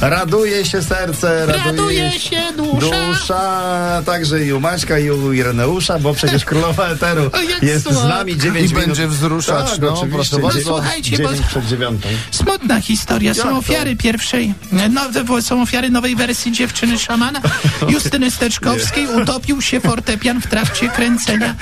Raduje się serce, raduje, Raduje się dusza. dusza. Także i u Maćka, i u Ireneusza, bo przecież królowa Eteru jest słodko. z nami 9 I minut. będzie wzruszać, tak, no, oczywiście. proszę bardzo. Dziewięć- Słuchajcie, bo- 9 przed dziewiątą. Smutna historia. Jak Są to? ofiary pierwszej, no, są ofiary nowej wersji dziewczyny szamana. Justyny Steczkowskiej utopił się fortepian w trakcie kręcenia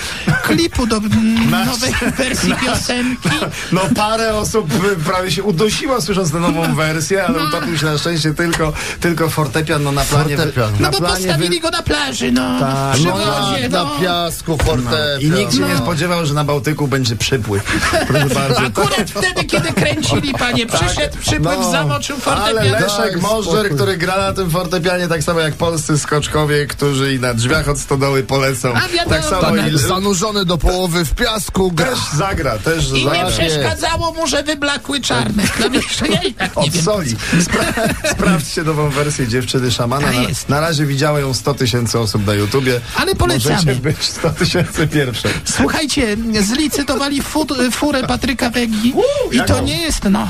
klipu do mm, nowej wersji piosenki. No parę osób y, prawie się udusiło słysząc tę nową wersję, ale utopił się na szczęście tylko, tylko fortepian no, na planie. Fortepian. Na No bo planie postawili go na plaży, no. Tak. Przy No wodzie, jak no. na piasku fortepian. I nikt się nie No. spodziewał, że na Bałtyku będzie przypływ. Proszę bardzo. Akurat wtedy, kiedy kręcili, panie, przyszedł przypływ, No, zamoczył Ale fortepian. Leszek Daj Możdżer, który gra na tym fortepianie, tak samo jak polscy skoczkowie, którzy i na drzwiach od stodoły polecą. A wiadomo, tak samo tak. i Zanurzony do połowy w piasku gra. też zagra, też I nie zagra. przeszkadzało mu, że wyblakły czarne klawisze. Ja i tak nie Od wiem. soli. Spra- sprawdźcie nową wersję Dziewczyny Szamana. Tak Na, na razie widziało ją 100 tysięcy osób na YouTubie. Ale polecamy. Możecie być 100 tysięcy pierwsze. Słuchajcie, zlicytowali fu furę Patryka Wegi i to nie jest no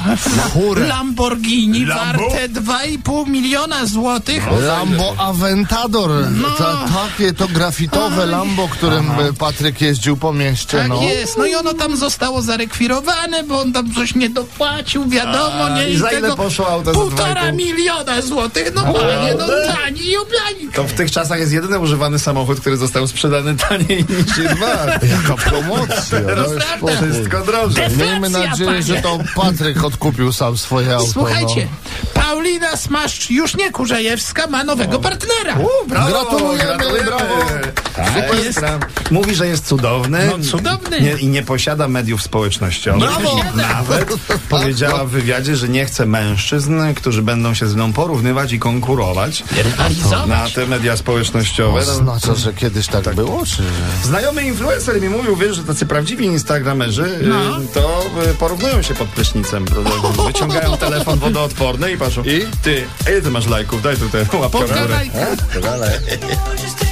Furę. Lamborghini Lambo? warte 2,5 miliona złotych. Lambo Aventador. No. Ta, takie to grafitowe Lambo, którym e, Patryk jeździł po mieście. Tak no. jest, no i ono tam zostało zarekwirowane, bo on tam coś nie dopłacił, wiadomo, A, nie? i za ile poszło auto Półtora 2,5? miliona złotych, no panie, no tani i oblani. To w tych czasach jest jedyny używany samochód, który został sprzedany taniej niż dwa. Jaka promocja. Teraz daj spokój. wszystko drożej. Deflacja, Miejmy nadzieję, panie. że to Patryk odkupił sam swoje auto. Słuchajcie, No. Paulina Smaszcz, już nie Kurzejewska, ma nowego partnera. U, brawo, Gratulujemy, brawo. Super jest. sprawa. Mówi, że jest cudowny. No, cudowny. Nie, I nie posiada mediów społecznościowych. Brawo. Nawet powiedziała w wywiadzie, że nie chce mężczyzn, którzy będą się z mną porównywać i konkurować Rywalizować. na te media społecznościowe. To No, znaczy, że kiedyś tak, było, czy... Znajomy influencer mi mówił, wiesz, że tacy prawdziwi instagramerzy y, No. to y, porównują się pod prysznicem. prawda? Wyciągają telefon wodoodporny i patrzą. I? Ty, a ile ty masz lajków? Daj tu tę łapkę w górę.